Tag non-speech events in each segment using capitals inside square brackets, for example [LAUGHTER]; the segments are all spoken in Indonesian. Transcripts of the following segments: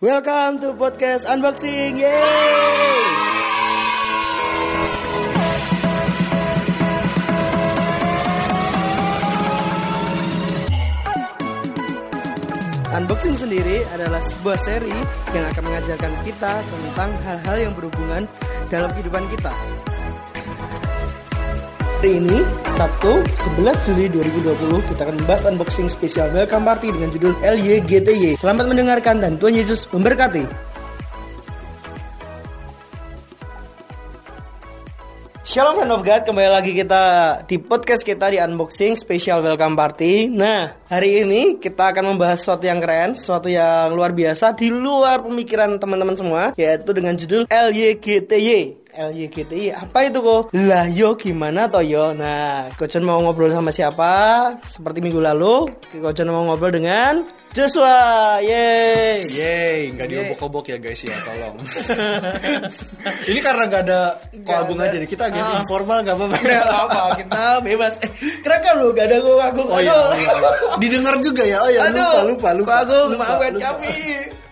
Welcome to podcast unboxing. Yeay! Unboxing sendiri adalah sebuah seri yang akan mengajarkan kita tentang hal-hal yang berhubungan dalam kehidupan kita. Hari ini, Sabtu 11 Juli 2020, kita akan membahas unboxing spesial Welcome Party dengan judul LYGTY. Selamat mendengarkan dan Tuhan Yesus memberkati. Shalom friend of God, kembali lagi kita di podcast kita di unboxing special welcome party. Nah, hari ini kita akan membahas sesuatu yang keren, sesuatu yang luar biasa di luar pemikiran teman-teman semua, yaitu dengan judul LYGTY. LYGTI apa itu kok? Lah yo gimana toh yo? Nah, Kojon mau ngobrol sama siapa? Seperti minggu lalu, Kojon mau ngobrol dengan Joshua. Yeay. Yeay, nggak diobok-obok ya guys ya, tolong. [LAUGHS] Ini karena nggak ada koagung aja nih. Kita agak Ah. informal nggak apa-apa. Nggak apa, kita bebas. Eh, keren kan lu gak ada kok agung. Oh iya, oh iya. Didengar juga ya. Oh ya, lupa, lupa, lupa. Ko Agung, Lupa, maafkan lupa. kami.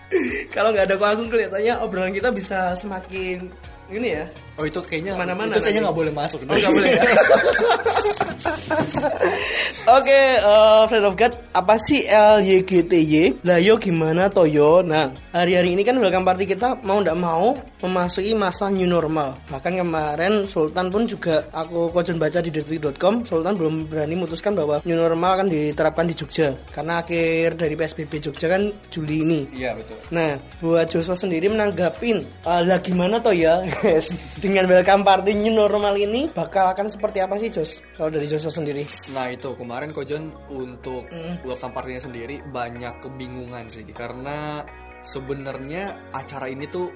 [LAUGHS] Kalau nggak ada Ko Agung kelihatannya obrolan kita bisa semakin ini ya. Oh itu kayaknya Ke mana-mana Itu kayaknya nggak boleh masuk. Oh nggak boleh ya. [LAUGHS] [LAUGHS] Oke, eh, friend of God, apa sih LYGTY? Lah yo gimana Toyo? Nah, hari-hari ini kan welcome party kita mau ndak mau memasuki masa new normal. Bahkan kemarin Sultan pun juga aku kojon baca di detik.com, Sultan belum berani memutuskan bahwa new normal akan diterapkan di Jogja karena akhir dari PSBB Jogja kan Juli ini. Iya betul. Nah, buat Joshua sendiri menanggapin "Ah, lah gimana toh ya [LAUGHS] guys dengan welcome party new normal ini bakal akan seperti apa sih Jos? Kalau dari Joshua sendiri? Nah itu kemarin Kojon untuk Hmm. welcome sendiri banyak kebingungan sih karena sebenarnya acara ini tuh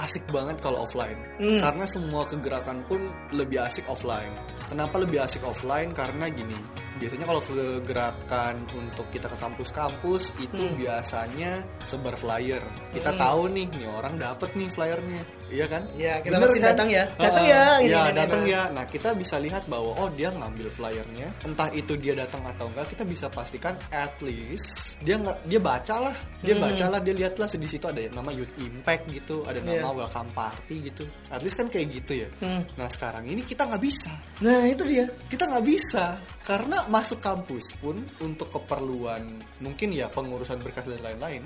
asik banget kalau offline Hmm. karena semua kegerakan pun lebih asik offline. Kenapa lebih asik offline? Karena gini, biasanya kalau kegerakan untuk kita ke kampus-kampus itu Hmm. biasanya sebar flyer. Kita tahu nih, nih orang dapet nih flyernya, iya kan? Iya, kita Bener pasti kan? datang ya. Datang ya, ini, Iya, datang ya. Nah, kita bisa lihat bahwa oh dia ngambil flyernya, entah itu dia datang atau enggak, kita bisa pastikan at least dia nggak dia baca lah, dia Hmm. baca lah, dia lihat lah di situ ada nama Youth Impact gitu, ada nama Iya. Welcome Party gitu. At least kan kayak gitu ya. Hmm. Nah sekarang ini kita nggak bisa, Nah, itu dia. kita nggak bisa karena masuk kampus pun untuk keperluan mungkin ya pengurusan berkas dan lain-lain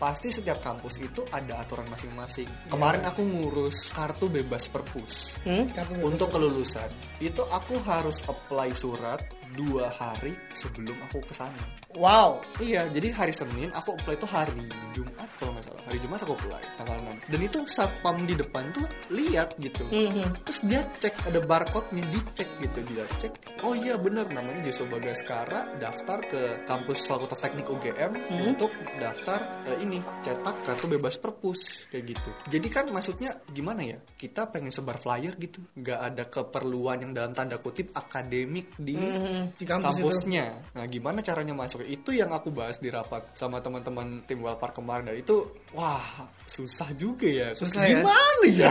pasti setiap kampus itu ada aturan masing-masing. Kemarin aku ngurus kartu bebas perpus Hmm, kartu bebas. untuk kelulusan itu aku harus apply surat dua hari sebelum aku ke sana. Wow. Iya, jadi hari Senin aku apply itu hari Jumat kalau nggak salah. Hari Jumat aku apply tanggal 6. Dan itu satpam di depan tuh lihat gitu. Mhm. Terus dia cek ada barcode-nya dicek gitu dia cek. Oh iya bener namanya Joshua Bagaskara daftar ke kampus Fakultas Teknik UGM untuk daftar eh, ini cetak kartu bebas perpus kayak gitu. Jadi kan maksudnya gimana ya? Kita pengen sebar flyer gitu. nggak ada keperluan yang dalam tanda kutip akademik di Di kampus itu. kampusnya. Nah, gimana caranya masuk? Itu yang aku bahas di rapat sama teman-teman tim Walpar kemarin. Dan itu wah, susah juga ya. Susah ya? gimana ya?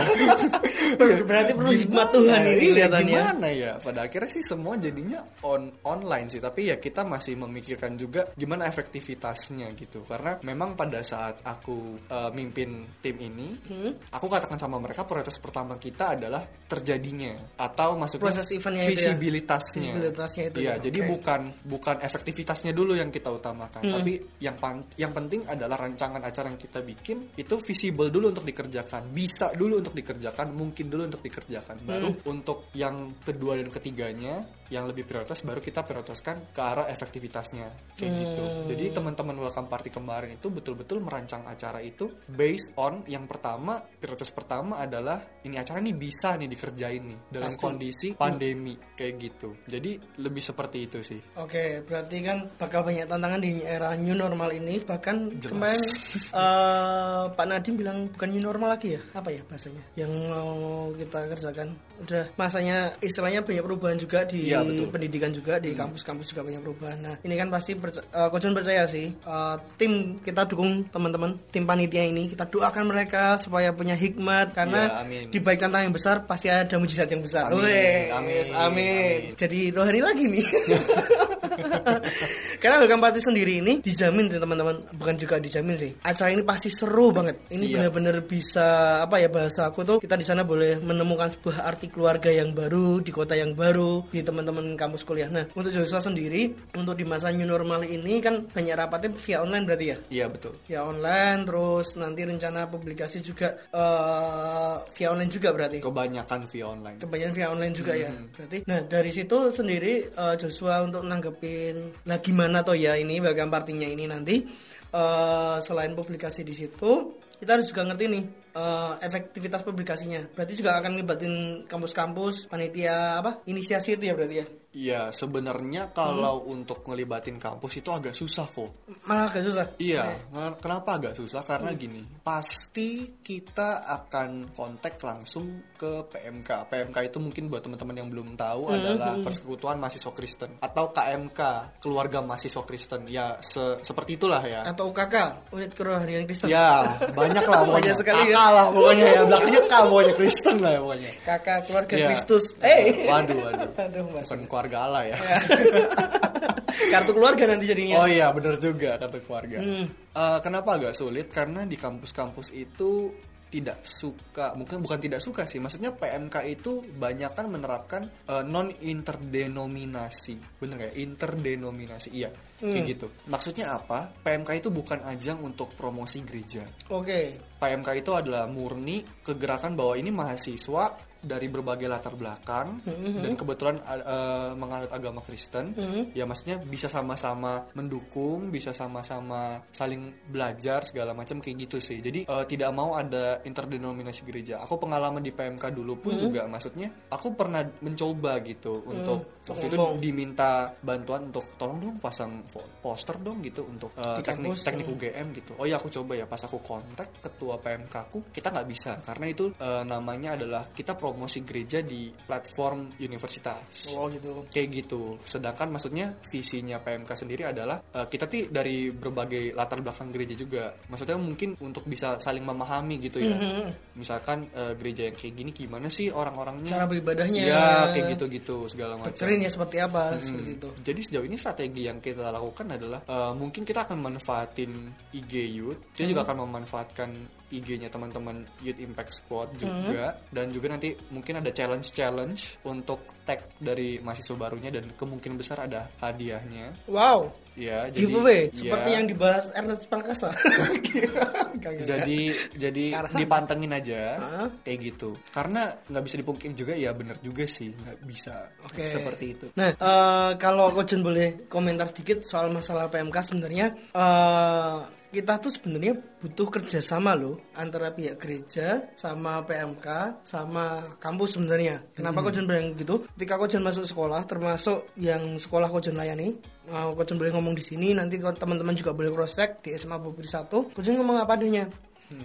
[LAUGHS] Ber- Berarti perlu hikmat Tuhan ini kelihatannya. Gimana ya? Pada akhirnya sih semua jadinya on online sih, tapi ya kita masih memikirkan juga gimana efektivitasnya gitu. Karena memang pada saat aku uh, mimpin tim ini, Hmm? aku katakan sama mereka prioritas pertama kita adalah terjadinya atau maksudnya Proses eventnya itu ya? visibilitasnya. Visibilitasnya itu Iya, ya, jadi oke. bukan bukan efektivitasnya dulu yang kita utamakan, Hmm. tapi yang pan- yang penting adalah rancangan acara yang kita bikin itu visible dulu untuk dikerjakan, bisa dulu untuk dikerjakan, mungkin dulu untuk dikerjakan. Baru Hmm. untuk yang kedua dan ketiganya yang lebih prioritas baru kita prioritaskan ke arah efektivitasnya kayak gitu. Hmm. Jadi teman-teman welcome party kemarin itu betul-betul merancang acara itu based on yang pertama prioritas pertama adalah ini acara ini bisa nih dikerjain nih dalam Pasti. kondisi pandemi kayak gitu. Jadi lebih seperti itu sih. Oke, berarti kan bakal banyak tantangan di era new normal ini. Bahkan Jelas. kemarin [LAUGHS] eh, Pak Nadiem bilang bukan new normal lagi ya? Apa ya bahasanya? Yang mau kita kerjakan. Udah masanya istilahnya banyak perubahan juga di Iya, betul. pendidikan juga di kampus-kampus juga banyak perubahan. Nah, ini kan pasti perca- eh, Coach John percaya sih eh, tim kita dukung teman-teman tim panitia ini kita doakan mereka supaya punya hikmat karena amin. di balik tantangan yang besar pasti ada mujizat yang besar. Amin, Weh, amin, amin. amin. Jadi rohani lagi nih. [LAUGHS] Karena welcome party sendiri ini dijamin teman-teman, bukan juga dijamin sih. Acara ini pasti seru banget. Ini Iya. benar-benar bisa apa ya bahasa aku tuh kita di sana boleh menemukan sebuah arti keluarga yang baru di kota yang baru di teman-teman kampus kuliah. Nah, untuk Joshua sendiri untuk di masa new normal ini kan banyak rapatnya via online berarti ya? Iya betul. Via online terus nanti rencana publikasi juga eh, via online juga berarti. Kebanyakan via online. kebanyakan via online juga ya berarti nah dari situ sendiri eh, Joshua untuk nanggepin lah gimana toh ya ini welcome partinya ini nanti? Eh, selain publikasi di situ kita harus juga ngerti nih eh, efektivitas publikasinya. Berarti juga akan ngelibatin kampus-kampus panitia apa inisiasi itu ya berarti ya Iya, sebenarnya kalau untuk ngelibatin kampus itu agak susah kok. malah agak susah Iya, ken- kenapa agak susah? Karena gini, pasti kita akan kontak langsung ke PMK. PMK itu mungkin buat teman-teman yang belum tahu adalah Persekutuan Mahasiswa Kristen atau KMK, Keluarga Mahasiswa Kristen. Ya, se- seperti itulah ya. atau UKK unit kerohanian Kristen Ya, banyak lah pokoknya. Banyak sekali ya. Kakak lah pokoknya ya. Belakangnya K pokoknya Kristen lah ya pokoknya. kakak keluarga Iya. Kristus eh Waduh, waduh. [LAUGHS] Aduh, Mas. Bukan keluarga Allah ya. [LAUGHS] kartu keluarga nanti jadinya Oh iya bener juga kartu keluarga. Hmm. Eh, kenapa agak sulit? Karena di kampus-kampus itu tidak suka, mungkin bukan tidak suka sih. Maksudnya PMK itu banyak kan menerapkan non interdenominasi, bener ya? Interdenominasi, iya. Kayak Hmm. gitu. Maksudnya apa? PMK itu bukan ajang untuk promosi gereja. oke PMK itu adalah murni kegerakan bahwa ini mahasiswa dari berbagai latar belakang dan kebetulan uh, menganut agama Kristen ya maksudnya bisa sama-sama mendukung bisa sama-sama saling belajar segala macam kayak gitu sih. Jadi uh, tidak mau ada interdenominasi gereja. Aku pengalaman di PMK dulu pun juga maksudnya aku pernah mencoba gitu untuk waktu itu diminta bantuan untuk tolong dong pasang poster dong gitu untuk uh, teknik kampus, teknik UGM gitu. Oh ya aku coba ya pas aku kontak ketua PMK aku kita nggak bisa karena itu eh, namanya adalah kita promosi gereja di platform universitas. oh gitu Kayak gitu. Sedangkan maksudnya visinya PMK sendiri adalah eh, kita tuh dari berbagai latar belakang gereja juga. Maksudnya mungkin untuk bisa saling memahami gitu ya. Misalkan eh, gereja yang kayak gini gimana sih orang-orangnya? Cara beribadahnya. Ya kayak gitu-gitu segala macam. Doktrinnya seperti apa seperti itu. Jadi sejauh ini strategi yang kita lakukan adalah eh, mungkin kita akan manfaatin IG Youth, kita juga akan memanfaatkan IG-nya teman-teman Youth Impact Squad juga dan juga nanti mungkin ada challenge-challenge untuk tag dari mahasiswa barunya dan kemungkinan besar ada hadiahnya. wow Ya, jadi giveaway ya, seperti yang dibahas Ernest Enggak, [LAUGHS] enggak, jadi jadi sana. dipantengin aja Hah? kayak gitu. Karena nggak bisa dipungkiri juga ya bener juga sih nggak bisa Oke. seperti itu. Nah, eh, kalau Kojen boleh komentar sedikit soal masalah PMK sebenarnya eh, kita tuh sebenarnya butuh kerjasama loh antara pihak gereja sama PMK sama kampus sebenarnya. Kenapa Kojen bilang gitu? Ketika Kojen masuk sekolah, termasuk yang sekolah Kojen layani, Kojen boleh ngomong di sini, nanti teman-teman juga boleh cross check di SMA Bogor 1. Kojen ngomong apa adanya.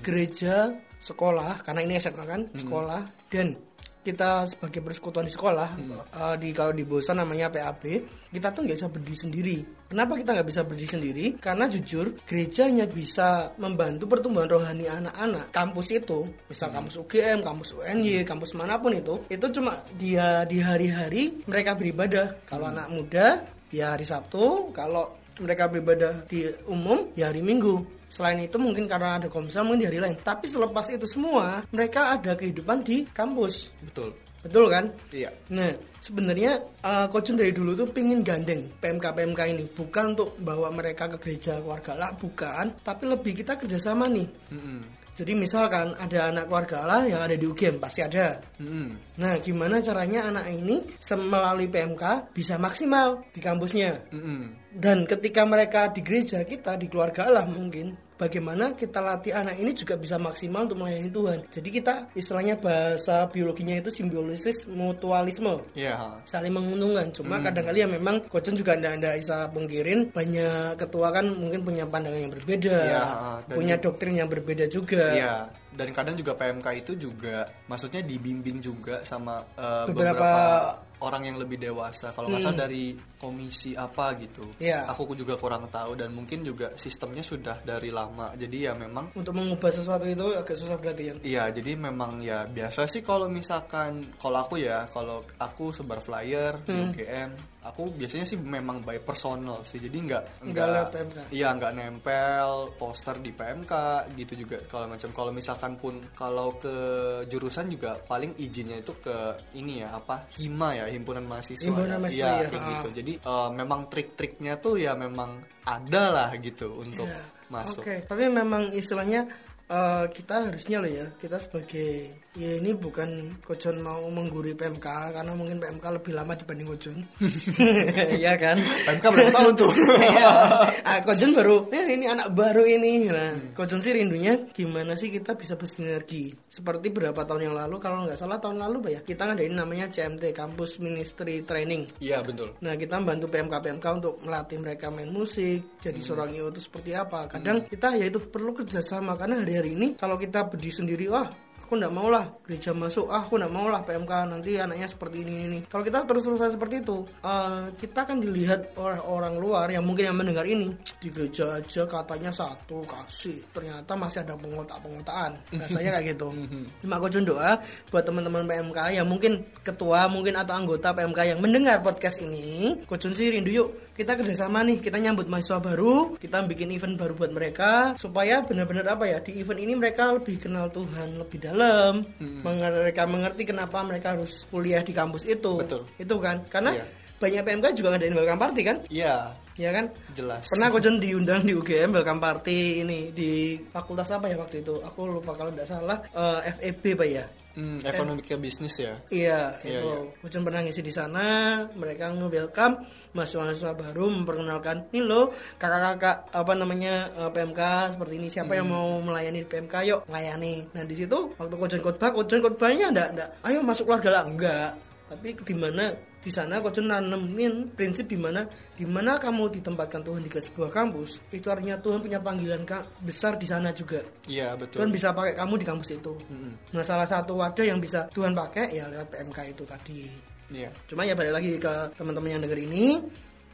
Gereja, sekolah, karena ini SMA kan, sekolah dan kita sebagai persekutuan di sekolah eh, di kalau di Bosa namanya PAB kita tuh nggak bisa berdiri sendiri. Kenapa kita nggak bisa berdiri sendiri? Karena jujur gerejanya bisa membantu pertumbuhan rohani anak-anak. Kampus itu misal kampus UGM kampus UNY kampus mana pun itu itu cuma dia di hari-hari mereka beribadah. Kalau anak muda ya hari Sabtu kalau mereka beribadah di umum ya hari Minggu Selain itu mungkin karena ada komsel mungkin di hari lain. Tapi selepas itu semua mereka ada kehidupan di kampus. Betul. Betul kan? Iya. Nah, sebenarnya uh, Coach Jun dari dulu tuh pingin gandeng PMK PMK ini bukan untuk bawa mereka ke gereja keluarga lah, bukan, tapi lebih kita kerjasama nih. Mm-mm. Jadi misalkan ada anak keluarga Allah yang ada di UGM pasti ada. Mm-mm. Nah, gimana caranya anak ini melalui PMK bisa maksimal di kampusnya? Mm-mm. Dan ketika mereka di gereja kita di keluarga Allah mungkin bagaimana kita latih anak ini juga bisa maksimal untuk melayani Tuhan. Jadi kita istilahnya bahasa biologinya itu simbiosis mutualisme Iya. saling menguntungkan. Cuma kadang kali ya memang Kocan juga anda anda bisa pungkirin banyak ketua kan mungkin punya pandangan yang berbeda, dan- punya doktrin yang berbeda juga. Iya, dan kadang juga PMK itu juga maksudnya dibimbing juga sama eh, Beberapa- beberapa, orang yang lebih dewasa. Kalau nggak salah dari komisi apa gitu. Iya. Aku juga kurang tahu dan mungkin juga sistemnya sudah dari lama. Jadi ya memang Untuk mengubah sesuatu itu agak susah berarti ya. Iya, jadi memang ya biasa sih kalau misalkan kalau aku ya, kalau aku sebar flyer di UGM aku biasanya sih memang by personal sih jadi nggak Nggak iya nggak nempel poster di PMK gitu juga kalau macam kalau misalkan pun kalau ke jurusan juga paling izinnya itu ke ini ya apa hima ya himpunan mahasiswa Himpunan ya. mahasiswa, Iya, iya. kayak Ah. gitu jadi eh, memang trik-triknya tuh ya memang ada lah gitu untuk Iya. masuk Oke, tapi memang istilahnya eh, kita harusnya loh ya, kita sebagai ya ini bukan Kojon mau mengguri PMK karena mungkin PMK lebih lama dibanding Kojon. [LAUGHS] ya kan? PMK berapa [LAUGHS] tahun tuh Iya. ah, Kojon baru, eh ini anak baru ini. Nah, Kojon sih rindunya gimana sih kita bisa bersinergi. Seperti berapa tahun yang lalu, kalau nggak salah tahun lalu Pak ya, kita ngadain namanya CMT, Campus Ministry Training. iya betul Nah kita membantu PMK-PMK untuk melatih mereka main musik, jadi seorang IO itu seperti apa. Kadang kita ya itu perlu kerjasama karena hari-hari ini kalau kita berdiri sendiri, wah aku nggak mau lah gereja masuk, ah aku nggak mau lah PMK nanti anaknya seperti ini ini. Kalau kita terus-terusan seperti itu, eh, kita akan dilihat oleh orang luar yang mungkin yang mendengar ini di gereja aja katanya satu kasih, ternyata masih ada pengotak-pengotaan. Rasanya kayak gitu. [LAUGHS] Cuma aku doa buat teman-teman PMK yang mungkin ketua mungkin atau anggota PMK yang mendengar podcast ini, Kocun sih rindu yuk kita kerjasama nih, kita nyambut mahasiswa baru, kita bikin event baru buat mereka supaya benar-benar apa ya di event ini mereka lebih kenal Tuhan lebih dalam, Menger- mereka mengerti kenapa mereka harus kuliah di kampus itu, Betul. itu kan, karena Iya. banyak PMK juga ngadain welcome party kan, iya ya kan? jelas Pernah Kojon diundang di UGM welcome party ini di fakultas apa ya waktu itu? Aku lupa kalau tidak salah eh, FEB pak ya. Hmm, ekonomika bisnis ya Iya, Iya, itu. Kojon pernah ngisi di sana, mereka nge-welcome mahasiswa-mahasiswa baru memperkenalkan, nih lo kakak-kakak apa namanya eh, PMK seperti ini siapa yang mau melayani di PMK yuk melayani. Nah di situ waktu Kojon khotbah, Kojon khotbahnya enggak enggak, ayo masuk keluarga lah enggak. Tapi di mana di sana Kojon nanemin prinsip di mana di mana kamu ditempatkan Tuhan di sebuah kampus, itu artinya Tuhan punya panggilan besar di sana juga. iya betul Tuhan bisa pakai kamu di kampus itu. Nah, salah satu wadah yang bisa Tuhan pakai ya lewat PMK itu tadi. iya Cuma ya balik lagi ke teman-teman yang denger ini,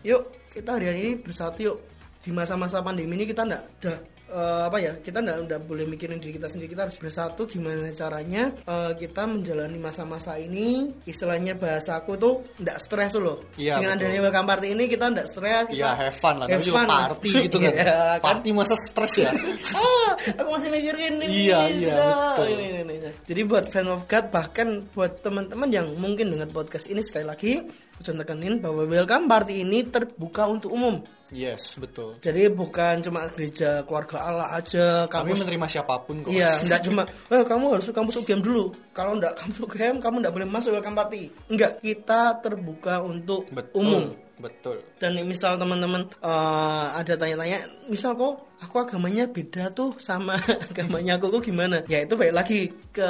yuk kita hari ini bersatu yuk. Di masa-masa pandemi ini kita ndak udah eh, apa ya kita ndak ndak boleh mikirin diri kita sendiri kita harus bersatu gimana caranya eh, kita menjalani masa-masa ini istilahnya bahasaku tuh ndak stres loh Iya, dengan betul. adanya welcome party ini kita ndak stres kita Iya have fun lah, have fun. party [LAUGHS] gitu kan. Iya, kan? Party masa stres ya. [LAUGHS] ah, aku masih mikirin ini. Iya, iya, betul. Ini, ini, ini. Jadi buat fan of God bahkan buat teman-teman yang mungkin dengar podcast ini sekali lagi, aku tekenin bahwa welcome party ini terbuka untuk umum. yes, betul. Jadi bukan cuma gereja keluarga Allah aja, Kami kamu menerima siapa pun kok. Iya, enggak cuma, eh kamu harus kampus UGM dulu. Kalau enggak kampus UGM, kamu enggak boleh masuk welcome party. Enggak, kita terbuka untuk Betul. umum Betul. dan misal teman-teman eh, ada tanya-tanya misal kok aku agamanya beda tuh sama [LAUGHS] agamanya aku kok gimana ya itu baik lagi ke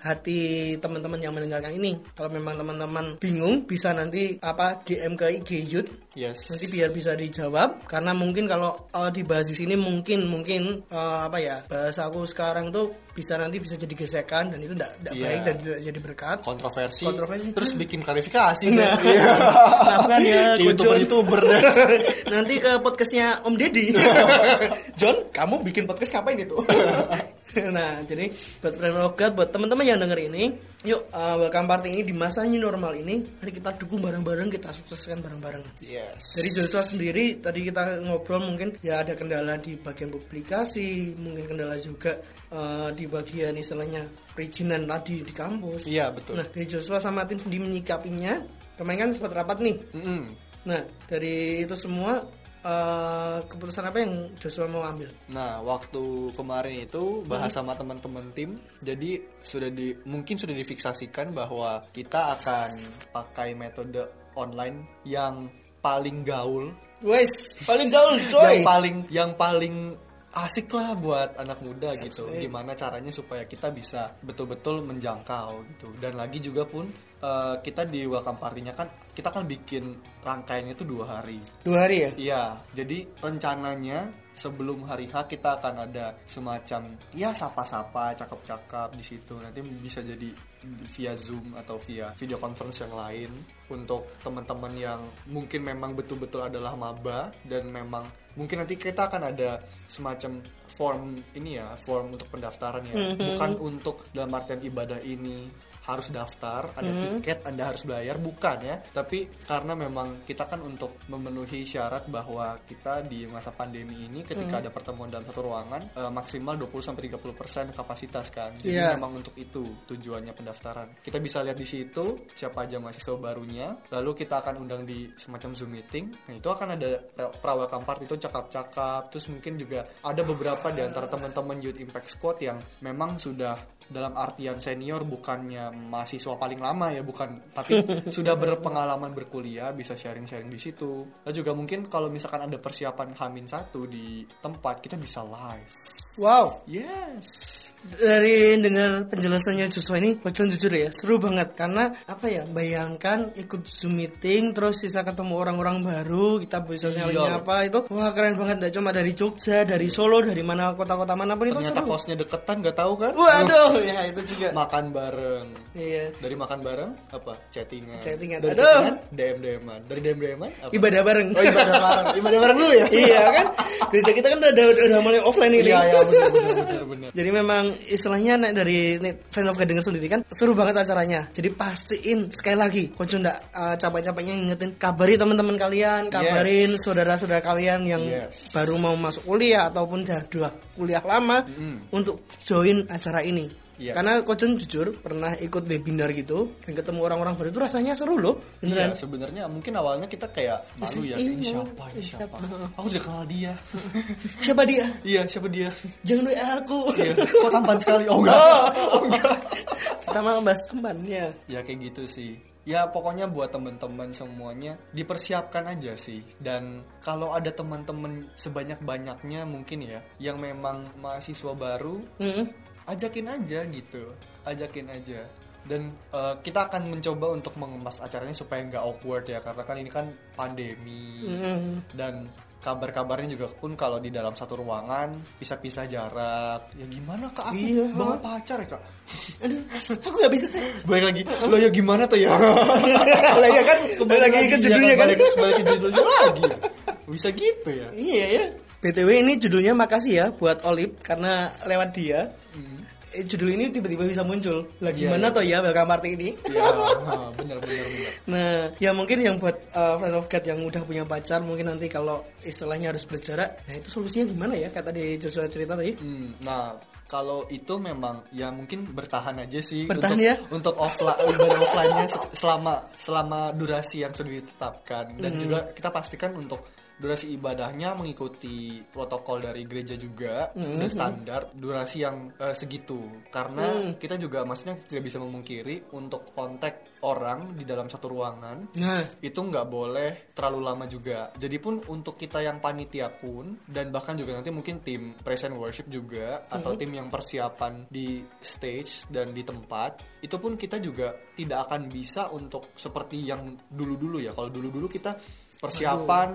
hati teman-teman yang mendengarkan ini kalau memang teman-teman bingung bisa nanti apa DM ke IG Youth Yes. nanti biar bisa dijawab karena mungkin kalau eh, dibahas di sini mungkin mungkin eh, apa ya bahasa aku sekarang tuh bisa nanti bisa jadi gesekan dan itu tidak Iya. baik dan tidak jadi berkat kontroversi, Kontroversi. terus bikin klarifikasi Nah, [LAUGHS] Iya. maafkan ya, youtuber-youtuber deh. [LAUGHS] Nanti ke podcastnya Om Deddy. John, kamu bikin podcast ngapain itu? [LAUGHS] nah, jadi buat God, buat teman-teman yang denger ini, yuk uh, welcome party ini di masa new normal ini, mari kita dukung bareng-bareng, kita sukseskan bareng-bareng. yes Dari Joshua sendiri tadi kita ngobrol mungkin ya ada kendala di bagian publikasi, mungkin kendala juga uh, di bagian istilahnya perizinan tadi di kampus. iya betul Nah, dari Joshua sama tim sendiri menyikapinya. Kemarin kan sempat rapat nih. Mm-mm. Nah, dari itu semua eh, keputusan apa yang Joshua mau ambil? Nah, waktu kemarin itu bahas sama teman-teman tim, jadi sudah di mungkin sudah difiksasikan bahwa kita akan pakai metode online yang paling gaul, Wes, paling gaul, coy. yang paling yang paling asik lah buat anak muda gitu. Gimana caranya supaya kita bisa betul-betul menjangkau gitu. Dan lagi juga pun eh, kita di welcome party-nya kan kita kan bikin rangkaiannya itu dua hari. Dua hari ya? Iya, jadi rencananya sebelum hari H kita akan ada semacam ya sapa-sapa, cakep-cakep di situ. Nanti bisa jadi via Zoom atau via video conference yang lain untuk teman-teman yang mungkin memang betul-betul adalah maba dan memang mungkin nanti kita akan ada semacam form ini ya, form untuk pendaftaran ya. [LAUGHS] Bukan untuk dalam artian ibadah ini harus daftar, ada Hmm. tiket, Anda harus bayar, bukan ya. Tapi karena memang kita kan untuk memenuhi syarat bahwa kita di masa pandemi ini Hmm. ketika ada pertemuan dalam satu ruangan eh, maksimal 20 sampai 30% kapasitas kan. Jadi Iya. memang untuk itu tujuannya pendaftaran. Kita bisa lihat di situ siapa aja mahasiswa barunya, lalu kita akan undang di semacam Zoom meeting. Nah, itu akan ada pra-welcome party itu cakap-cakap, terus mungkin juga ada beberapa di antara teman-teman Youth Impact Squad yang memang sudah dalam artian senior bukannya mahasiswa paling lama ya bukan. Tapi [LAUGHS] sudah berpengalaman berkuliah bisa sharing-sharing di situ. Dan juga mungkin kalau misalkan ada persiapan Hamin satu di tempat kita bisa live. Wow, yes dari dengar penjelasannya Joshua ini, Bocon jujur ya, seru banget karena apa ya, bayangkan ikut Zoom meeting terus sisa ketemu orang-orang baru, kita bisa Iya. sharing apa itu, wah keren banget, gak cuma dari Jogja, dari Solo, dari mana kota-kota mana pun itu ternyata seru. kosnya deketan nggak tahu kan Waduh, ya itu juga. makan bareng Iya. dari makan bareng apa chattingan Chattingan. dari Aduh. chattingan DM DMan dari DM DMan apa Ibadah bareng. oh ibadah bareng ibadah bareng dulu ya [LAUGHS] iya kan? Gereja kita kan udah, udah, udah mulai offline ini. iya iya benar benar Jadi memang istilahnya nek dari nek friend of God denger sendiri kan seru banget acaranya. Jadi pastiin sekali lagi, konco ndak uh, capek-capeknya ngingetin kabari teman-teman kalian, kabarin saudara-saudara kalian yang Yes. baru mau masuk kuliah ataupun sudah dua kuliah lama untuk join acara ini. Iya. Karena Kocun jujur pernah ikut webinar gitu dan ketemu orang-orang baru itu rasanya seru loh, Iya, sebenarnya mungkin awalnya kita kayak malu ya, Iya, ini siapa, ini iya, siapa. siapa. Aku udah kenal dia. [LAUGHS] Siapa dia? iya, siapa dia? Jangan WA aku. Iya, kok tampan sekali. Oh enggak. Oh enggak. Kita malah bahas temannya. ya kayak gitu sih. Ya pokoknya buat teman-teman semuanya dipersiapkan aja sih. Dan kalau ada teman-teman sebanyak-banyaknya mungkin ya yang memang mahasiswa baru, Mm-mm. Ajakin aja gitu. Ajakin aja. Dan eh, kita akan mencoba untuk mengemas acaranya supaya nggak awkward ya karena kan ini kan pandemi Mm-mm. dan kabar-kabarnya juga pun kalau di dalam satu ruangan pisah-pisah jarak ya gimana kak aku Iya. bawa pacar ya kak Aduh, aku gak bisa. balik lagi lo ya gimana tuh ya [LAUGHS] lah ya kan kembali lagi ke judulnya kan. balik, balik ke judulnya lagi bisa gitu ya Iya ya. BTW ini judulnya makasih ya buat Olip karena lewat dia judul ini tiba-tiba bisa muncul. Lah Iya, gimana iya. toh ya welcome party ini? [LAUGHS] ya benar benar benar Nah, ya mungkin yang buat uh, friend of God yang udah punya pacar mungkin nanti kalau istilahnya harus berjarak, nah itu solusinya gimana ya? Kata tadi Joshua cerita tadi. Hmm, nah kalau itu memang ya mungkin bertahan aja sih Bertahan untuk, ya? untuk offline offline-nya se- selama selama durasi yang sudah ditetapkan dan Hmm. juga kita pastikan untuk durasi ibadahnya mengikuti protokol dari gereja juga Hmm. dan standar durasi yang eh, segitu karena Hmm. kita juga maksudnya tidak bisa memungkiri untuk kontak orang di dalam satu ruangan Nah, itu nggak boleh terlalu lama juga. Jadi pun untuk kita yang panitia pun dan bahkan juga nanti mungkin tim present worship juga atau tim yang persiapan di stage dan di tempat itu pun kita juga tidak akan bisa untuk seperti yang dulu-dulu ya. Kalau dulu-dulu kita persiapan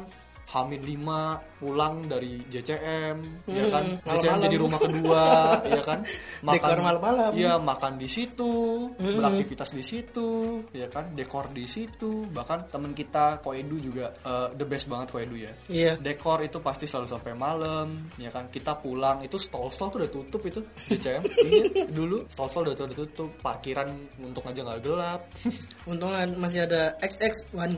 Hamin 5 pulang dari JCM ya kan Hmm, JCM malam-malam. jadi rumah kedua ya kan [LAUGHS] Dekor malam-malam. Iya, makan di situ, beraktivitas di situ, ya kan, dekor di situ. Bahkan temen kita Koedu juga eh, the best banget Koedu ya. iya. Dekor itu pasti selalu sampai malam, ya kan. Kita pulang itu stall-stall tuh udah tutup itu DCM. [LAUGHS] iya, dulu stall-stall udah, udah tutup, parkiran untung aja nggak gelap. Untung masih ada XX1.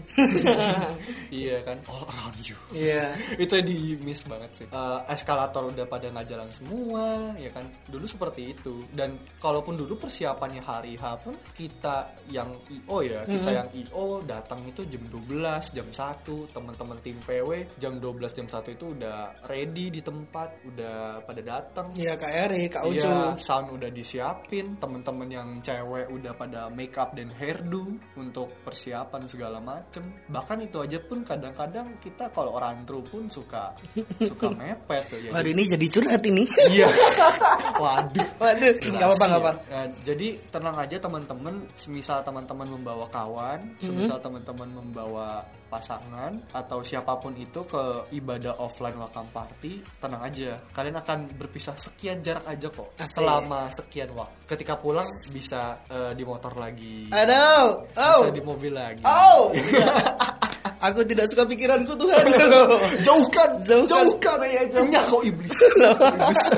[LAUGHS] iya kan, all around you. Iya. [LAUGHS] itu di miss banget sih Eh, eskalator udah pada nggak jalan semua ya kan dulu seperti itu dan kalaupun dulu persiapannya hari H pun kita yang IO ya kita yang IO datang itu jam 12 jam 1 teman-teman tim PW jam 12 jam 1 itu udah ready di tempat udah pada datang Iya Kak Eri, Kak Ucu. Iya, sound udah disiapin, temen-temen yang cewek udah pada make up dan hairdo untuk persiapan segala macem. Bahkan itu aja pun kadang-kadang kita kalau orang true pun suka [LAUGHS] suka mepet tuh ya. Waduh ini jadi curhat ini. Iya. [LAUGHS] Waduh. Waduh, nggak apa-apa nggak apa. Nah, jadi tenang aja teman-teman, semisal teman-teman membawa kawan, semisal teman-teman membawa pasangan atau siapa pun itu ke ibadah offline welcome party, tenang aja. Kalian akan berpisah sekian jarak aja kok. Asik. Selama sekian waktu. Ketika pulang bisa eh, di motor lagi. Aduh, oh, Bisa di mobil lagi. oh. [LAUGHS] Aku tidak suka pikiranku Tuhan. [LAUGHS] Jauhkan, Jauhkan. jauhkan. Oh, iya, jauhkan. Nyah kau iblis. Iblis. [LAUGHS]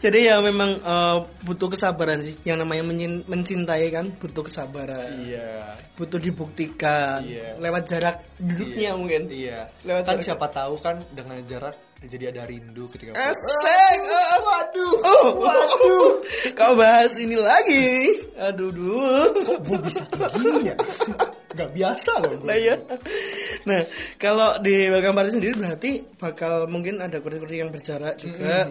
Jadi ya memang eh, butuh kesabaran sih. Yang namanya mencin- mencintai kan butuh kesabaran. Iya. Butuh dibuktikan Iya. lewat jarak duduknya mungkin. Iya. Lewat kan jarak. siapa tahu kan dengan jarak jadi ada rindu ketika Asik. Oh, waduh. Oh, waduh. Kau bahas ini lagi. Aduh, duh. gue bisa gini ya [LAUGHS] nggak biasa loh gue Nah, iya. Nah, kalau di welcome party sendiri berarti bakal mungkin ada kursi-kursi yang berjarak juga.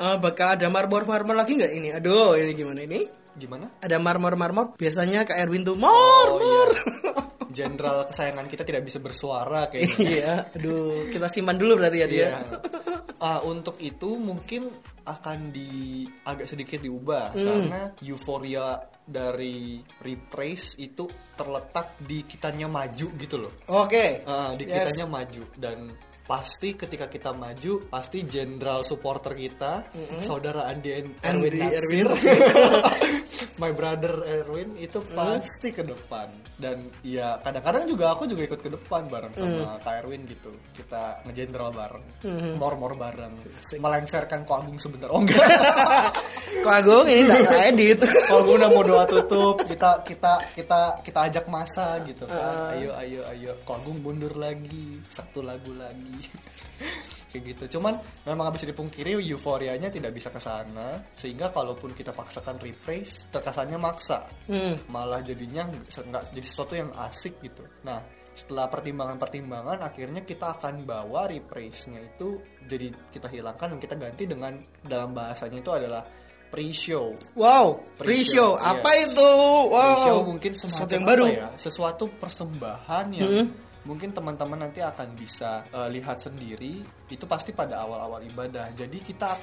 Eh, bakal ada marmor-marmor lagi nggak ini? Aduh, ini gimana ini? gimana Ada marmor-marmor. Biasanya Kak Erwin tuh oh marmor. [LAUGHS] iya jenderal kesayangan kita tidak bisa bersuara kayaknya Iya, aduh, kita simpan dulu berarti ya dia. Iya. Ah, untuk itu mungkin akan di agak sedikit diubah Hmm. karena euforia dari reprise itu terletak di kitanya maju gitu loh. Oke. Ah, di Yes. kitanya maju dan pasti ketika kita maju pasti jenderal supporter kita saudara Andi En- Erwin Erwin. [LAUGHS] my brother Erwin itu pasti ke depan. Dan ya kadang-kadang juga aku juga ikut ke depan bareng sama Kak Erwin gitu. Kita ngejenderal bareng mor-mor bareng melengsarkan Ko Agung sebentar. Oh enggak. [LAUGHS] Kok Agung ini enggak [LAUGHS] edit. Ko Agung udah mau doa tutup kita kita kita kita ajak masa gitu kan. Ayo ayo ayo. Ko Agung mundur lagi satu lagu lagi [LAUGHS] kayak gitu cuman memang habis dipungkiri euforianya tidak bisa ke sana sehingga kalaupun kita paksakan rephrase terkesannya maksa Hmm. malah jadinya nggak jadi sesuatu yang asik gitu nah setelah pertimbangan-pertimbangan akhirnya kita akan bawa rephrase-nya itu jadi kita hilangkan dan kita ganti dengan dalam bahasanya itu adalah pre-show Wow, Pre-show, pre-show. Apa iya. itu? Wow. Pre-show mungkin sesuatu yang baru. ya? Sesuatu persembahan yang mungkin teman-teman nanti akan bisa eh, lihat sendiri itu pasti pada awal-awal ibadah. Jadi kita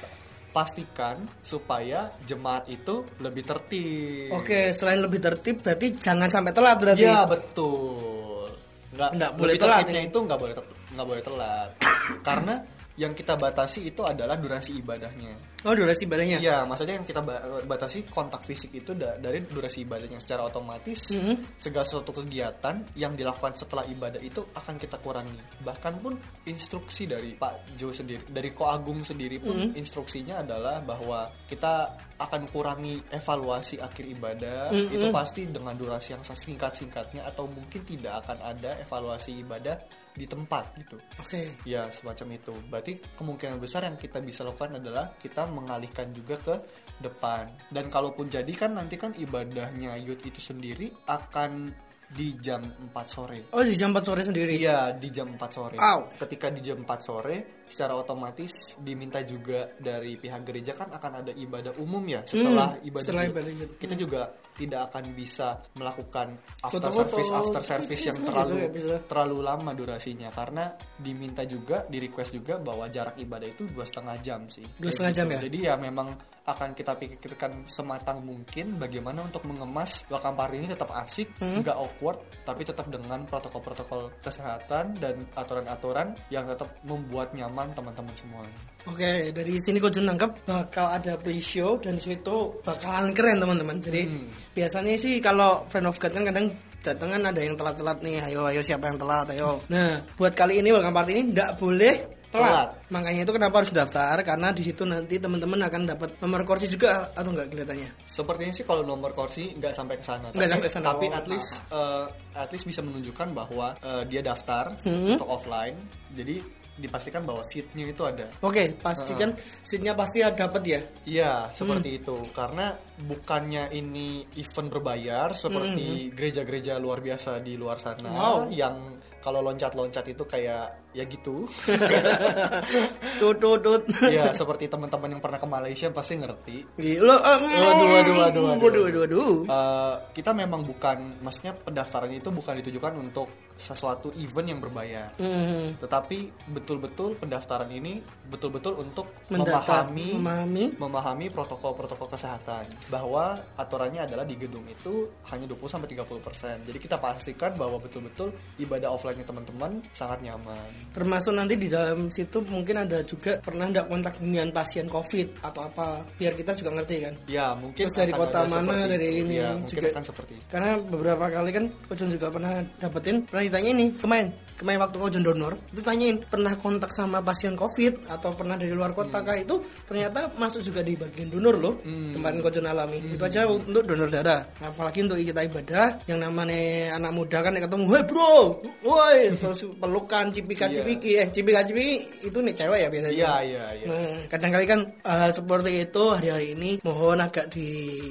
pastikan supaya jemaat itu lebih tertib. Oke, selain lebih tertib berarti jangan sampai telat berarti. Iya betul. Nggak, Nggak boleh telat ini. itu nggak boleh nggak boleh telat. [COUGHS] Karena yang kita batasi itu adalah durasi ibadahnya. Oh, durasi ibadahnya. Iya, maksudnya yang kita ba- batasi kontak fisik itu da- dari durasi ibadahnya secara otomatis Mhm. segala sesuatu kegiatan yang dilakukan setelah ibadah itu akan kita kurangi. Bahkan pun instruksi dari Pak Jo sendiri, dari Ko Agung sendiri pun Mhm. instruksinya adalah bahwa kita akan kurangi evaluasi akhir ibadah Mhm. itu pasti dengan durasi yang singkat-singkatnya atau mungkin tidak akan ada evaluasi ibadah di tempat gitu. Oke. Ya semacam itu. Berarti kemungkinan besar yang kita bisa lakukan adalah kita mengalihkan juga ke depan. Dan kalaupun jadi kan nanti kan ibadahnya youth itu sendiri akan di jam 4 sore. Oh, di jam 4 sore sendiri. Iya di jam 4 sore. Au. Ketika di jam 4 sore, secara otomatis diminta juga dari pihak gereja kan akan ada ibadah umum ya setelah Hmm, ibadah. setelah ibadah youth. Kita juga tidak akan bisa melakukan after Foto-foto, service after service yang gitu terlalu ya, bisa. terlalu lama durasinya karena diminta juga di request juga bahwa jarak ibadah itu dua setengah jam sih Dua setengah jam ya? jadi ya memang akan kita pikirkan sematang mungkin bagaimana untuk mengemas welcome party ini tetap asik Hmm. nggak awkward tapi tetap dengan protokol-protokol kesehatan dan aturan-aturan yang tetap membuat nyaman teman-teman semuanya Oke, dari sini kau nangkep bakal ada pre-show dan di situ bakalan keren teman-teman. Jadi Hmm. biasanya sih kalau friend of God kan kadang datang kan ada yang telat-telat nih. Ayo, ayo siapa yang telat? Ayo. Nah, buat kali ini welcome party ini nggak boleh telat. Telat. Makanya itu kenapa harus daftar karena di situ nanti teman-teman akan dapat nomor kursi juga atau enggak kelihatannya. Sepertinya sih kalau nomor kursi nggak sampai ke sana. Nggak Tapi- sampai ke sana. Tapi Oh, at least eh, at least bisa menunjukkan bahwa eh, dia daftar Hmm. untuk offline. Jadi dipastikan bahwa seatnya itu ada. Oke, pastikan seatnya pasti ada dapat ya. Iya, seperti itu. Karena bukannya ini event berbayar seperti gereja-gereja luar biasa di luar sana Wow. yang kalau loncat-loncat itu kayak ya gitu. [LAUGHS] Tut tut tut. ya, seperti teman-teman yang pernah ke Malaysia pasti ngerti. Gila. eh, Waduh, waduh, waduh, waduh. Waduh, waduh, waduh. Eh, kita memang bukan, maksudnya pendaftarannya itu bukan ditujukan untuk sesuatu event yang berbayar. Hmm. Tetapi betul-betul pendaftaran ini betul-betul untuk Mendata, memahami memahami. memahami protokol-protokol kesehatan bahwa aturannya adalah di gedung itu hanya 20 sampai 30%. Jadi kita pastikan bahwa betul-betul ibadah offline-nya teman-teman sangat nyaman. Termasuk nanti di dalam situ mungkin ada juga pernah ndak kontak dengan pasien COVID atau apa, biar kita juga ngerti kan. Ya, mungkin Terus dari kota mana, dari itu. ini Ya, juga. akan seperti itu. Karena beberapa kali kan Kocun juga pernah dapetin pernah ditanya ini kemarin kemarin waktu kau donor itu tanyain pernah kontak sama pasien covid atau pernah dari luar kota kah? Itu ternyata masuk juga di bagian donor loh kemarin kau alami itu aja untuk donor darah. Nah, apalagi untuk kita ibadah yang namanya anak muda kan ketemu woi bro woi terus pelukan cipika cipiki eh cipika cipiki itu nih cewek ya biasanya. Iya, iya, iya. Nah, kadang kali kan hal seperti itu hari-hari ini mohon agak di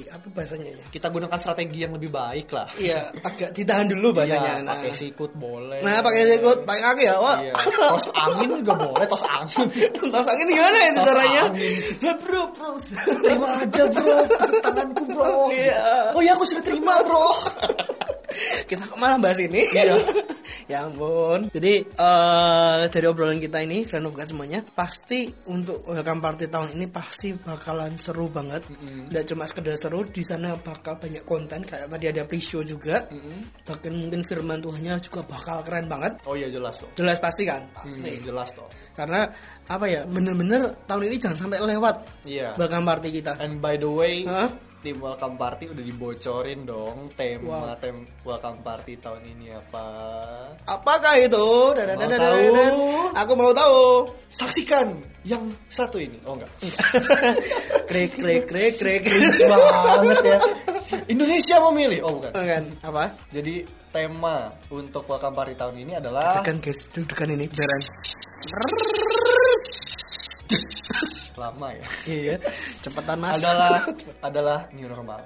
apa bahasanya ya? Kita gunakan strategi yang lebih baik lah. Iya, agak ditahan dulu bahasanya. Iya, nah, pakai sikut boleh. nah pakai sikut, pakai kaki ya, wah. Iya. Tos angin juga boleh, tos angin. [LAUGHS] Tos angin gimana itu caranya? Ya bro, bro. Terima aja bro, tanganku bro. Iya. Oh iya aku sudah terima bro. Kita kok malah bahas ini. Iya. Ya ampun. Jadi eh dari obrolan kita ini, friend of God semuanya, pasti untuk welcome party tahun ini pasti bakalan seru banget. Nggak cuma sekedar seru, di sana bakal banyak konten kayak tadi ada pre-show juga. Bahkan mungkin firman Tuhannya juga bakal keren banget. Oh iya jelas dong. Jelas pasti kan? Hmm, Pasti. jelas dong. Karena apa ya, bener-bener tahun ini jangan sampai lewat Iya. welcome party kita. And by the way, Hah? Tim welcome party udah dibocorin dong tema Wow. tem welcome party tahun ini apa. Apakah itu? Tahu? dada, dada. Aku mau tahu. Saksikan yang satu ini. Oh enggak. [LAUGHS] krek krek krek krek. banget ya. Indonesia memilih. Oh bukan. kan apa? Jadi tema untuk welcome party tahun ini adalah Dekan guys, dudukan ini beneran. Lama ya. Iya, cepetan mas. adalah adalah new normal.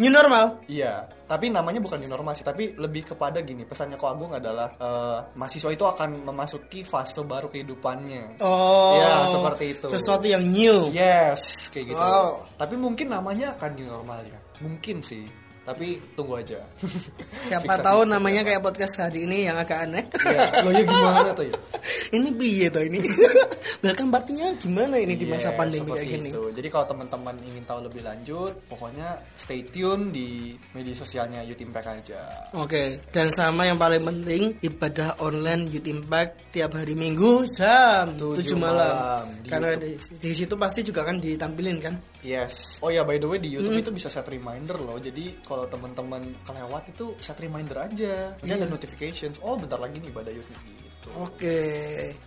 new normal. Iya, tapi namanya bukan new normal sih, tapi lebih kepada gini. Pesannya Ko Agung adalah eh, mahasiswa itu akan memasuki fase baru kehidupannya. Oh, Ya, seperti itu. Sesuatu yang new. Yes, kayak gitu. Wow. Tapi mungkin namanya akan new normal ya. Mungkin sih. Tapi tunggu aja. [LAUGHS] Siapa tahu namanya kayak podcast hari ini yang agak aneh. Ya, lo ya gimana tuh ya? [LAUGHS] ini piye tuh ini? [LAUGHS] Bahkan partinya gimana ini di masa Yes, pandemi kayak gini? itu. Jadi kalau teman-teman ingin tahu lebih lanjut, pokoknya stay tune di media sosialnya Youth Impact aja. Oke, dan sama yang paling penting ibadah online Youth Impact tiap hari Minggu jam 7 Tujuh malam. malam di Karena di, di situ pasti juga kan ditampilin kan. Yes. Oh ya, by the way di YouTube Hmm. itu bisa set reminder loh. Jadi kalau teman-teman kelewat itu set reminder aja. Nanti Iya. ada notifications. Oh, bentar lagi nih pada YouTube gitu. Oke,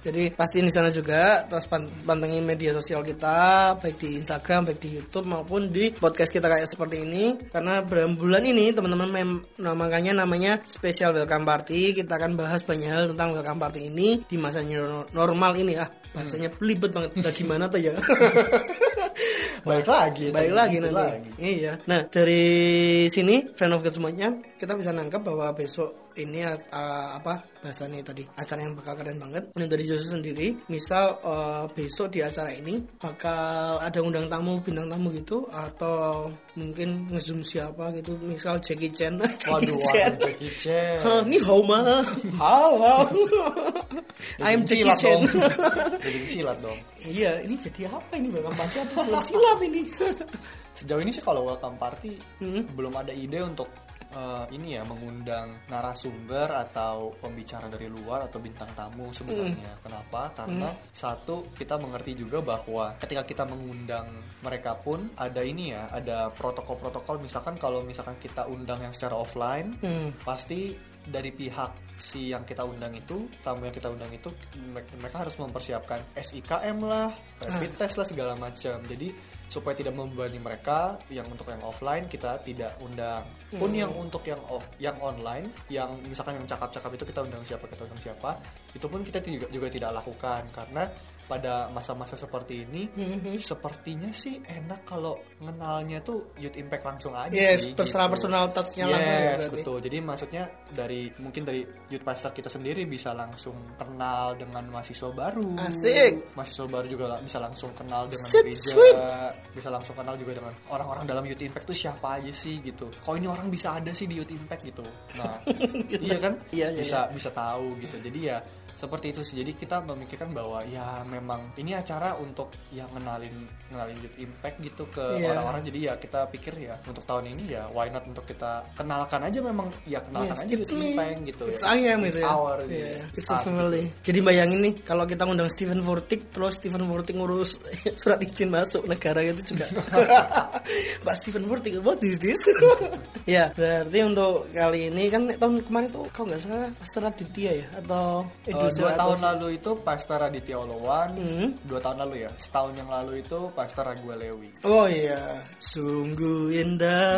jadi pasti di sana juga terus pan- pantengin media sosial kita baik di Instagram, baik di YouTube maupun di podcast kita kayak seperti ini. Karena bulan bulan ini teman-teman makanya namanya special welcome party. Kita akan bahas banyak hal tentang welcome party ini di masa normal ini ah bahasanya belibet banget. Udah gimana tuh ya? [LAUGHS] Balik lagi. balik lagi gitu nanti. Iya. Nah dari sini friend of God semuanya kita bisa nangkap bahwa besok ini uh, apa bahasanya tadi acara yang bakal keren banget. Dan dari Joshua sendiri, misal uh, besok di acara ini bakal ada undang tamu bintang tamu gitu atau mungkin ngezoom siapa gitu, misal Jackie Chan. [LAUGHS] Jackie Waduh, Chan. waduh, Jackie Chan. Hah, Ni hao ma. Hao hao. I'm Jackie silat Chan. [LAUGHS] Jadi silat dong. Iya, ini jadi apa ini Bang Party apa silat ini? [LAUGHS] Sejauh ini sih kalau welcome party Hmm. belum ada ide untuk eh, ini ya mengundang narasumber atau pembicara dari luar atau bintang tamu sebenarnya. Hmm. Kenapa? Karena satu kita mengerti juga bahwa ketika kita mengundang mereka pun ada ini ya, ada protokol-protokol. Misalkan kalau misalkan kita undang yang secara offline, Hmm. pasti dari pihak si yang kita undang itu tamu yang kita undang itu me- mereka harus mempersiapkan SIKM lah rapid test lah segala macam jadi supaya tidak membebani mereka yang untuk yang offline kita tidak undang. Pun yang untuk yang off yang online yang misalkan yang cakap-cakap itu kita undang siapa kita undang siapa itu pun kita juga, juga tidak lakukan. Karena pada masa-masa seperti ini sepertinya sih enak kalau ngenalnya tuh youth impact langsung aja Yes, sih, personal gitu. personal touch-nya yes, langsung ya berarti. betul. Jadi maksudnya dari mungkin dari youth pastor kita sendiri bisa langsung kenal dengan mahasiswa baru. Asik. Mahasiswa baru juga bisa langsung kenal dengan Sweet, gereja, sweet. bisa langsung kenal juga dengan orang-orang dalam youth impact tuh siapa aja sih gitu. Kok ini orang bisa ada sih di youth impact gitu. Nah, [LAUGHS] iya kan? Iya, iya, bisa bisa tahu gitu. Jadi ya seperti itu sih jadi kita memikirkan bahwa ya memang ini acara untuk yang ngenalin ngenalin Youth Impact gitu ke Iya. orang-orang jadi ya kita pikir ya untuk tahun ini ya why not untuk kita kenalkan aja memang ya kenalkan Yes, aja it's Youth. Impact gitu It's ya I am It's gitu ya. our Iya, gitu. it's a us, family. Jadi bayangin nih kalau kita ngundang Stephen Furtick terus Stephen Furtick ngurus [LAUGHS] surat izin masuk negara itu juga. [LAUGHS] Pak Stephen Furtick, what is this? [LAUGHS] ya, berarti untuk kali ini kan tahun kemarin tuh kalau nggak salah Pastor Aditya ya atau Edu dua tahun lalu itu Pastor Raditya Olowan Hmm. dua tahun lalu ya setahun yang lalu itu Pastor Ragua Lewi Oh iya, sungguh indah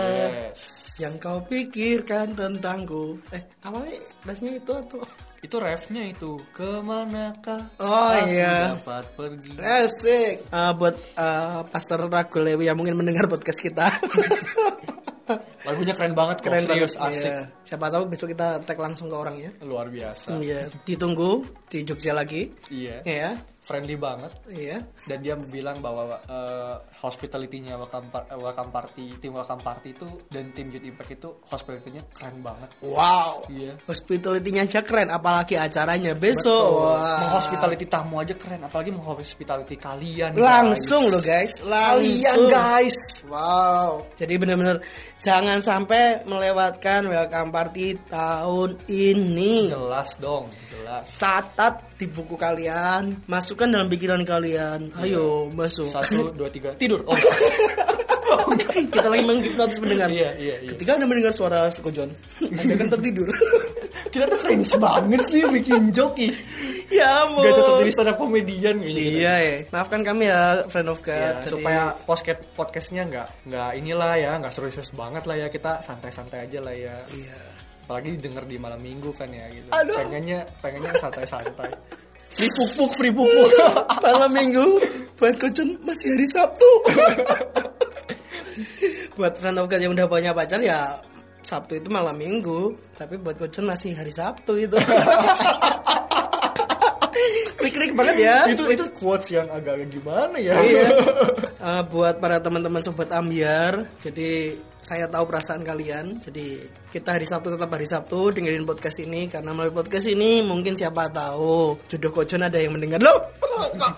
yes yang kau pikirkan tentangku. Eh, awalnya refnya itu atau itu refnya itu ke manakah Oh, aku iya. dapat pergi Asik. Ah, buat ah, Pastor Ragulewi yang mungkin mendengar podcast kita. [LAUGHS] [LAUGHS] lagunya keren banget kok Keren serius banget. asik Iya. Siapa tahu besok kita tag langsung ke orangnya. luar biasa Iya, ditunggu di Jogja lagi. iya Iya. Friendly banget Iya. dan dia bilang bahwa eh, hospitality-nya welcome, par- eh, welcome party tim welcome party itu dan tim Youth Impact itu hospitality-nya keren banget Wow. Iya. Hospitality-nya aja keren, apalagi acaranya besok. Wah. Menghospitality tamu aja keren, apalagi menghospitality kalian. Langsung guys. loh guys, Kalian langsung. guys. Wow. Jadi benar-benar jangan sampai melewatkan welcome party tahun ini. Jelas dong, jelas. Catat di buku kalian, masukkan dalam pikiran kalian. Ayo masuk. Satu, [LAUGHS] dua, tiga, tidur. Oh, [LAUGHS] Kita lagi menghipnotis mendengar. Iya, iya, iya. Ketika anda mendengar suara Kojon, [LAUGHS] anda akan tertidur. kita tuh keren banget sih bikin joki. ya ampun. Gak cocok jadi stand up kayaknya. kita. Iya ya. Maafkan kami ya, friend of God. Ya, Jadi- supaya podcast podcastnya nggak nggak inilah ya nggak serius banget lah ya kita santai-santai aja lah ya Iya. Apalagi denger di malam minggu kan ya gitu Aduh. pengennya pengennya santai-santai free pupuk free pupuk [LAUGHS] Malam minggu buat Kojon masih hari Sabtu. [LAUGHS] buat God yang udah punya pacar ya Sabtu itu malam minggu, tapi buat Kojon masih hari Sabtu [LAUGHS] itu. Klik-klik banget ya. itu itu quotes yang agak gimana ya Iya. Eh, buat para teman-teman sobat ambiar, jadi saya tahu perasaan kalian. Jadi kita hari Sabtu tetap hari Sabtu dengerin podcast ini karena melalui podcast ini mungkin siapa tahu jodoh kojon ada yang mendengar loh.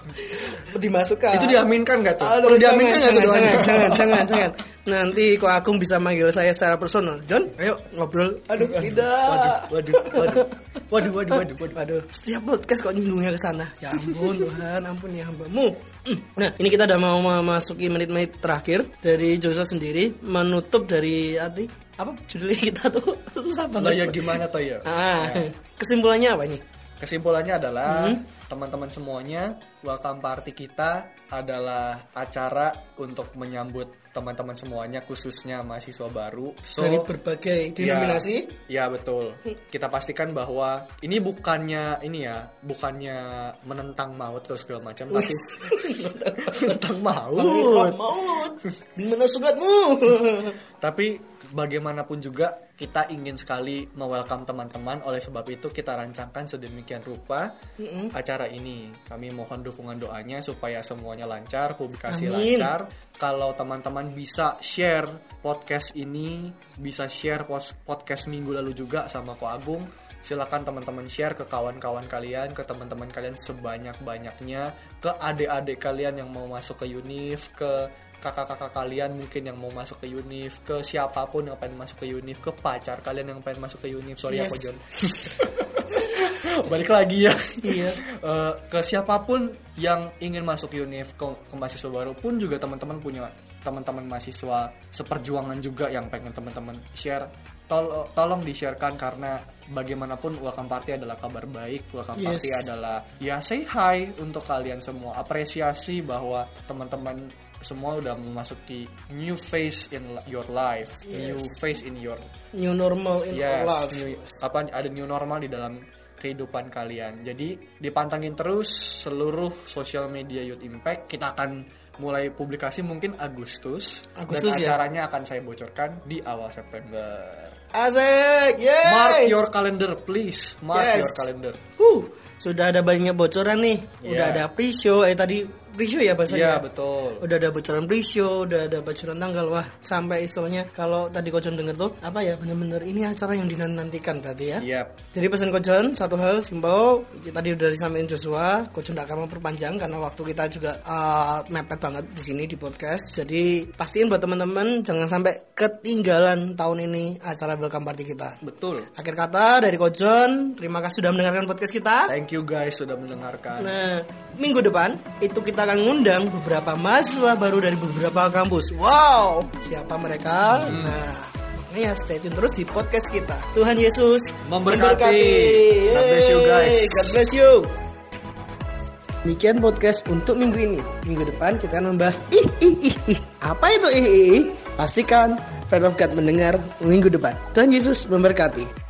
[LAUGHS] Dimasukkan. itu diaminkan nggak tuh Aduh, Perlu jangan, diaminkan nggak jangan, doanya? jangan, jangan, jangan, jangan. Nanti kok Agung bisa manggil saya secara personal. John, ayo ngobrol. Aduh, tidak. waduh waduh waduh waduh waduh waduh Aduh, setiap podcast kok nyinggungnya ke sana. Ya ampun Tuhan, ampun ya hambamu. Hmm. Nah, ini kita udah mau memasuki menit-menit terakhir dari Joshua sendiri menutup dari arti apa judulnya kita tuh susah Lah banget. ya gimana toh ya Ah, kesimpulannya apa ini? kesimpulannya adalah teman-teman semuanya welcome party kita adalah acara untuk menyambut teman-teman semuanya khususnya mahasiswa baru so dari berbagai denominasi. Ya, ya betul. Kita pastikan bahwa ini bukannya ini ya, bukannya menentang maut atau segala macam, tapi [LAUGHS] menentang maut. Maut, maut. Di mana sugatmu? Tapi bagaimanapun juga kita ingin sekali me-welcome teman-teman oleh sebab itu kita rancangkan sedemikian rupa acara ini. Kami mohon dukungan doanya supaya semuanya lancar, publikasi Amin. lancar. Kalau teman-teman bisa share podcast ini, bisa share podcast minggu lalu juga sama Ko Agung. Silakan teman-teman share ke kawan-kawan kalian, ke teman-teman kalian sebanyak-banyaknya, ke adik-adik kalian yang mau masuk ke UNIF, ke kakak-kakak kalian mungkin yang mau masuk ke UNIF, ke siapa pun yang pengen masuk ke UNIF, ke pacar kalian yang pengen masuk ke UNIF. Sorry Yes. aku John. [LAUGHS] Balik lagi ya. Iya. Eh, ke siapa pun yang ingin masuk UNIF ke, ke mahasiswa baru pun juga teman-teman punya teman-teman mahasiswa seperjuangan juga yang pengen teman-teman share Tol- tolong di-sharekan karena bagaimanapun welcome party adalah kabar baik welcome Yes. party adalah ya say hi untuk kalian semua apresiasi bahwa teman-teman semua udah memasuki new phase in your life new phase in your New normal in Yes, our life. new- apa ada new normal di dalam kehidupan kalian. Jadi dipantengin terus seluruh sosial media Youth Impact. Kita akan mulai publikasi mungkin Agustus, Agustus dan ya? acaranya akan saya bocorkan di awal September. Asik, yeay. Mark your calendar please. Mark Yes. your calendar. Huh, sudah ada banyak bocoran nih. Udah Yeah. ada pre-show. Eh tadi pre-show ya bahasanya. Iya, betul. Udah ada bocoran pre-show, udah ada bocoran tanggal. Wah, sampai istilahnya kalau tadi Kojon denger tuh apa ya bener-bener ini acara yang dinantikan berarti ya. Yap. Jadi pesan Kojon satu hal simpel tadi udah disampaikan Joshua, Kojon tidak akan memperpanjang karena waktu kita juga uh, mepet banget di sini di podcast. Jadi pastiin buat teman-teman jangan sampai ketinggalan tahun ini acara welcome party kita. Betul. Akhir kata dari Kojon, terima kasih sudah mendengarkan podcast kita. Thank you guys sudah mendengarkan. Nah, minggu depan itu kita akan ngundang beberapa mahasiswa baru dari beberapa kampus. Wow, siapa mereka? Nah, makanya stay tune terus di podcast kita. Tuhan Yesus Memberkati. God bless you, guys. God bless you. Demikian podcast untuk minggu ini. Minggu depan kita akan membahas ih ih ih ih. Apa itu ih ih ih? Pastikan Friend of God mendengar minggu depan. Tuhan Yesus memberkati.